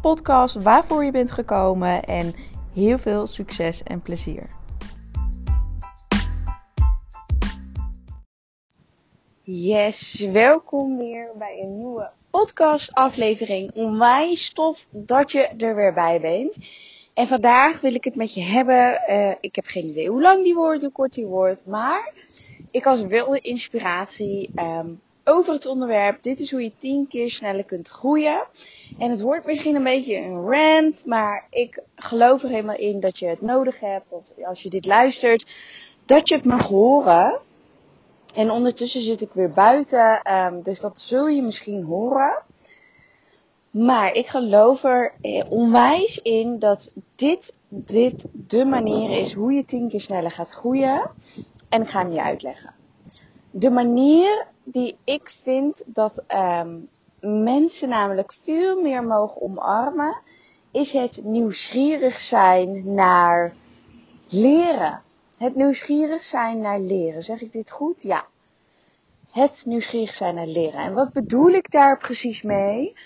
podcast waarvoor je bent gekomen en heel veel succes en plezier. Yes, welkom weer bij een nieuwe podcast aflevering. Onwijs tof dat je er weer bij bent. En vandaag wil ik het met je hebben. Uh, ik heb geen idee hoe lang die wordt, hoe kort die wordt. Maar ik had wel de inspiratie um, over het onderwerp. Dit is hoe je 10 keer sneller kunt groeien. En het wordt misschien een beetje een rant, maar ik geloof er helemaal in dat je het nodig hebt. Dat als je dit luistert, dat je het mag horen. En ondertussen zit ik weer buiten, um, dus dat zul je misschien horen. Maar ik geloof er eh, onwijs in dat dit, dit de manier is hoe je tien keer sneller gaat groeien. En ik ga hem je uitleggen. De manier die ik vind dat um, mensen namelijk veel meer mogen omarmen, is het nieuwsgierig zijn naar leren. Het nieuwsgierig zijn naar leren. Zeg ik dit goed? Ja. Het nieuwsgierig zijn naar leren. En wat bedoel ik daar precies mee?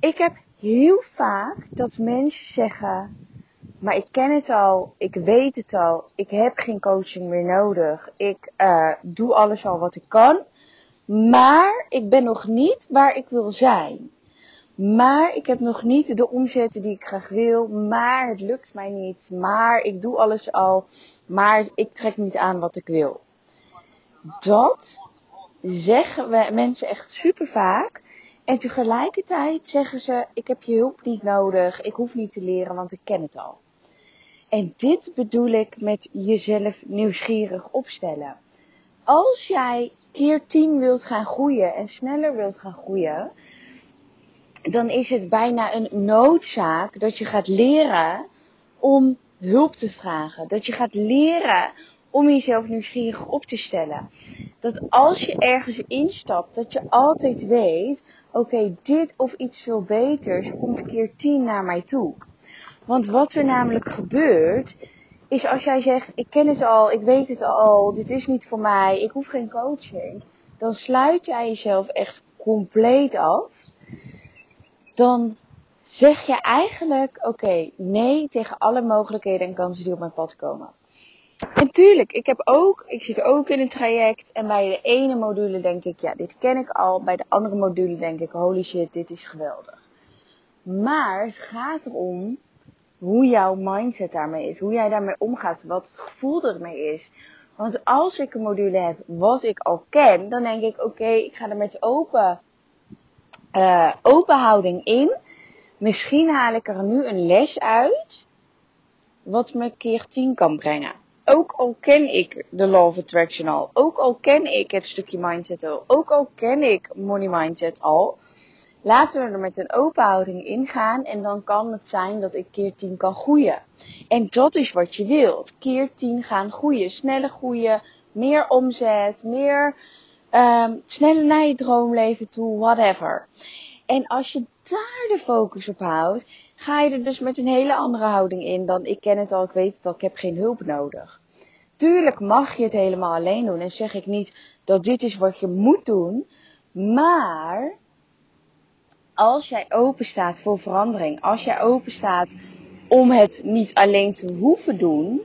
Ik heb heel vaak dat mensen zeggen, maar ik ken het al, ik weet het al, ik heb geen coaching meer nodig, ik uh, doe alles al wat ik kan, maar ik ben nog niet waar ik wil zijn. Maar ik heb nog niet de omzetten die ik graag wil, maar het lukt mij niet, maar ik doe alles al, maar ik trek niet aan wat ik wil. Dat zeggen we mensen echt super vaak. En tegelijkertijd zeggen ze: Ik heb je hulp niet nodig, ik hoef niet te leren, want ik ken het al. En dit bedoel ik met jezelf nieuwsgierig opstellen. Als jij keer 10 wilt gaan groeien en sneller wilt gaan groeien, dan is het bijna een noodzaak dat je gaat leren om hulp te vragen. Dat je gaat leren om jezelf nieuwsgierig op te stellen. Dat als je ergens instapt, dat je altijd weet, oké, dit of iets veel beters komt keer 10 naar mij toe. Want wat er namelijk gebeurt, is als jij zegt, ik ken het al, ik weet het al, dit is niet voor mij, ik hoef geen coaching. Dan sluit jij jezelf echt compleet af. Dan zeg je eigenlijk, oké, nee tegen alle mogelijkheden en kansen die op mijn pad komen. En tuurlijk, ik heb ook, ik zit ook in een traject en bij de ene module denk ik, ja, dit ken ik al. Bij de andere module denk ik, holy shit, dit is geweldig. Maar het gaat erom hoe jouw mindset daarmee is, hoe jij daarmee omgaat, wat het gevoel ermee is. Want als ik een module heb wat ik al ken, dan denk ik, oké, ik ga er met open, uh, open houding in. Misschien haal ik er nu een les uit, wat me keer 10 kan brengen ook al ken ik de Law of Attraction al, ook al ken ik het stukje mindset al, ook al ken ik money mindset al, laten we er met een open houding ingaan en dan kan het zijn dat ik keer 10 kan groeien. En dat is wat je wilt. Keer 10 gaan groeien, sneller groeien, meer omzet, meer um, sneller naar je droomleven toe, whatever. En als je daar de focus op houdt, ga je er dus met een hele andere houding in dan ik ken het al, ik weet het al, ik heb geen hulp nodig. Tuurlijk mag je het helemaal alleen doen en zeg ik niet dat dit is wat je moet doen, maar als jij open staat voor verandering, als jij open staat om het niet alleen te hoeven doen,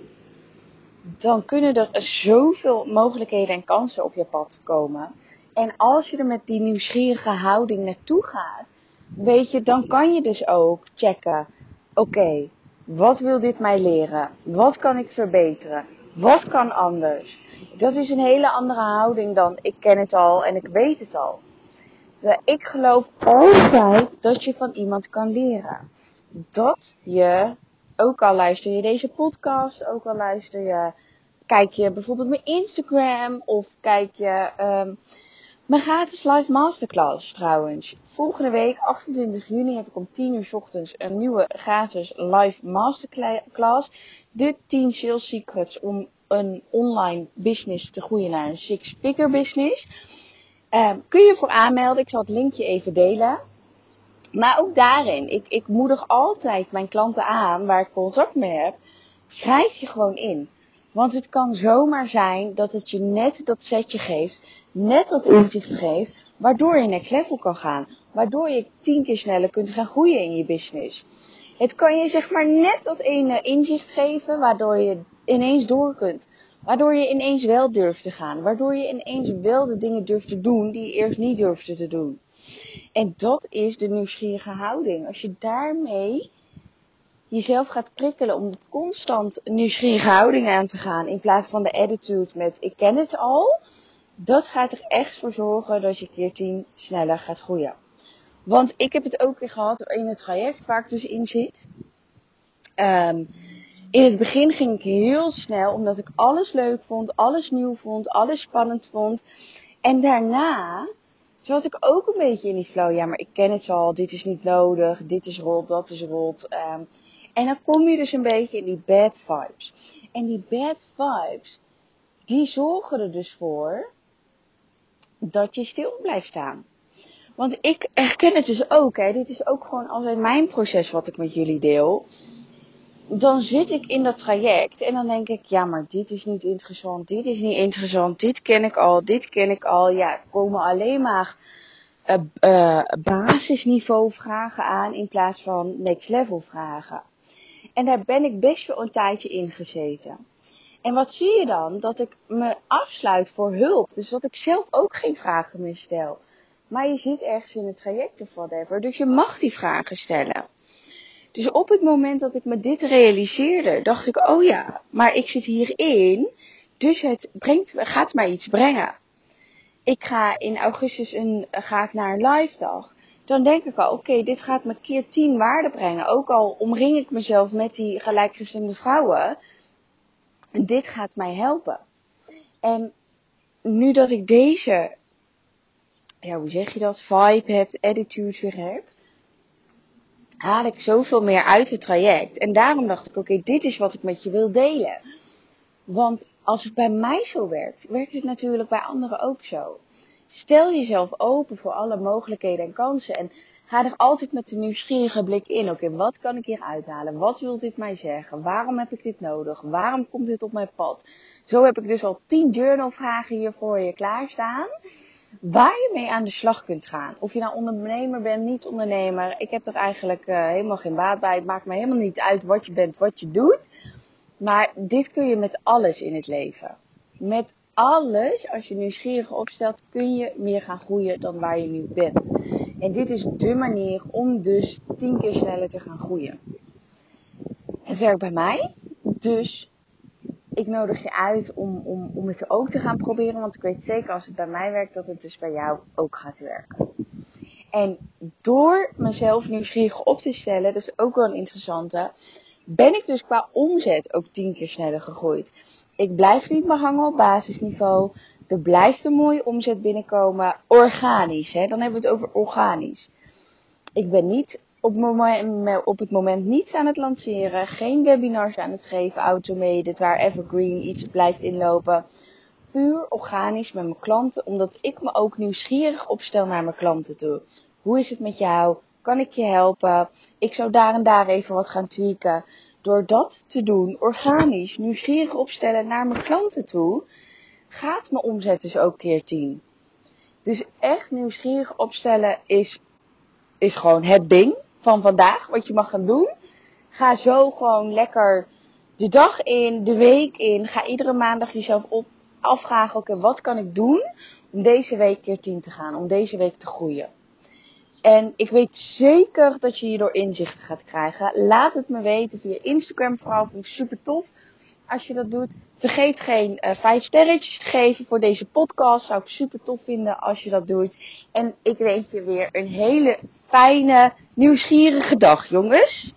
dan kunnen er zoveel mogelijkheden en kansen op je pad komen. En als je er met die nieuwsgierige houding naartoe gaat, weet je, dan kan je dus ook checken. Oké, wat wil dit mij leren? Wat kan ik verbeteren? Wat kan anders? Dat is een hele andere houding dan ik ken het al en ik weet het al. Ik geloof altijd dat je van iemand kan leren. Dat je, ook al luister je deze podcast, ook al luister je, kijk je bijvoorbeeld mijn Instagram of kijk je um, Mijn gratis live masterclass trouwens. Volgende week, 28 juni, heb ik om 10 uur ochtends een nieuwe gratis live masterclass. De 10 sales secrets om een online business te groeien naar een six-figure business. Um, kun je voor aanmelden. Ik zal het linkje even delen. Maar ook daarin, ik, ik moedig altijd mijn klanten aan waar ik contact mee heb. Schrijf je gewoon in. Want het kan zomaar zijn dat het je net dat setje geeft, net dat inzicht geeft, waardoor je next level kan gaan. Waardoor je tien keer sneller kunt gaan groeien in je business. Het kan je zeg maar net dat ene inzicht geven, waardoor je ineens door kunt. Waardoor je ineens wel durft te gaan. Waardoor je ineens wel de dingen durft te doen die je eerst niet durfde te doen. En dat is de nieuwsgierige houding. Als je daarmee jezelf gaat prikkelen om constant nieuwsgierige houding aan te gaan. In plaats van de attitude met ik ken het al. Dat gaat er echt voor zorgen dat je keer 10 sneller gaat groeien. Want ik heb het ook weer gehad in het traject waar ik dus in zit. Um, in het begin ging ik heel snel, omdat ik alles leuk vond, alles nieuw vond, alles spannend vond. En daarna zat ik ook een beetje in die flow. Ja, maar ik ken het al, dit is niet nodig, dit is rot, dat is rot. Um, en dan kom je dus een beetje in die bad vibes. En die bad vibes, die zorgen er dus voor dat je stil blijft staan. Want ik herken het dus ook, hè. Dit is ook gewoon altijd mijn proces wat ik met jullie deel dan zit ik in dat traject en dan denk ik, ja, maar dit is niet interessant, dit is niet interessant, dit ken ik al, dit ken ik al. Ja, er komen alleen maar uh, basisniveau vragen aan in plaats van next level vragen. En daar ben ik best wel een tijdje in gezeten. En wat zie je dan? Dat ik me afsluit voor hulp. Dus dat ik zelf ook geen vragen meer stel. Maar je zit ergens in het traject of whatever. Dus je mag die vragen stellen. Dus op het moment dat ik me dit realiseerde, dacht ik, oh ja, maar ik zit hierin, dus het brengt, gaat mij iets brengen. Ik ga in augustus een, ga ik naar een live dag. Dan denk ik al, oké, dit gaat me keer tien waarde brengen. Ook al omring ik mezelf met die gelijkgestemde vrouwen. Dit gaat mij helpen. En nu dat ik deze, ja, hoe zeg je dat, vibe heb, attitude weer heb haal ik zoveel meer uit het traject. En daarom dacht ik, oké, dit is wat ik met je wil delen. Want als het bij mij zo werkt, werkt het natuurlijk bij anderen ook zo. Stel jezelf open voor alle mogelijkheden en kansen. En ga er altijd met de nieuwsgierige blik in. Oké, wat kan ik hier uithalen? Wat wil dit mij zeggen? Waarom heb ik dit nodig? Waarom komt dit op mijn pad? Zo heb ik dus al 10 journalvragen hier voor je klaarstaan waar je mee aan de slag kunt gaan. Of je nou ondernemer bent, niet ondernemer. Ik heb er eigenlijk uh, helemaal geen baat bij. Het maakt me helemaal niet uit wat je bent, wat je doet. Maar dit kun je met alles in het leven. Met alles, als je nieuwsgierig opstelt, kun je meer gaan groeien dan waar je nu bent. En dit is de manier om dus tien keer sneller te gaan groeien. Het werkt bij mij. Dus ik nodig je uit om, om, om het ook te gaan proberen. Want ik weet zeker als het bij mij werkt, dat het dus bij jou ook gaat werken. En door mezelf nieuwsgierig op te stellen, dat is ook wel een interessante, ben ik dus qua omzet ook tien keer sneller gegroeid. Ik blijf niet meer hangen op basisniveau. Er blijft een mooie omzet binnenkomen. Organisch, hè? dan hebben we het over organisch. Ik ben niet op, op het moment niets aan het lanceren, geen webinars aan het geven, automated, waar evergreen iets blijft inlopen. Puur organisch met mijn klanten, omdat ik me ook nieuwsgierig opstel naar mijn klanten toe. Hoe is het met jou? Kan ik je helpen? Ik zou daar en daar even wat gaan tweaken. Door dat te doen, organisch, nieuwsgierig opstellen naar mijn klanten toe, gaat mijn omzet dus ook keer 10. Dus echt nieuwsgierig opstellen is, is gewoon het ding van vandaag, wat je mag gaan doen. Ga zo gewoon lekker de dag in, de week in. Ga iedere maandag jezelf op, afvragen, oké, wat kan ik doen om deze week keer 10 te gaan, om deze week te groeien. En ik weet zeker dat je hierdoor inzichten gaat krijgen. Laat het me weten via Instagram vooral, vind ik super tof als je dat doet. Vergeet geen uh, vijf sterretjes te geven voor deze podcast. Zou ik super tof vinden als je dat doet. En ik wens je weer een hele fijne, nieuwsgierige dag, jongens.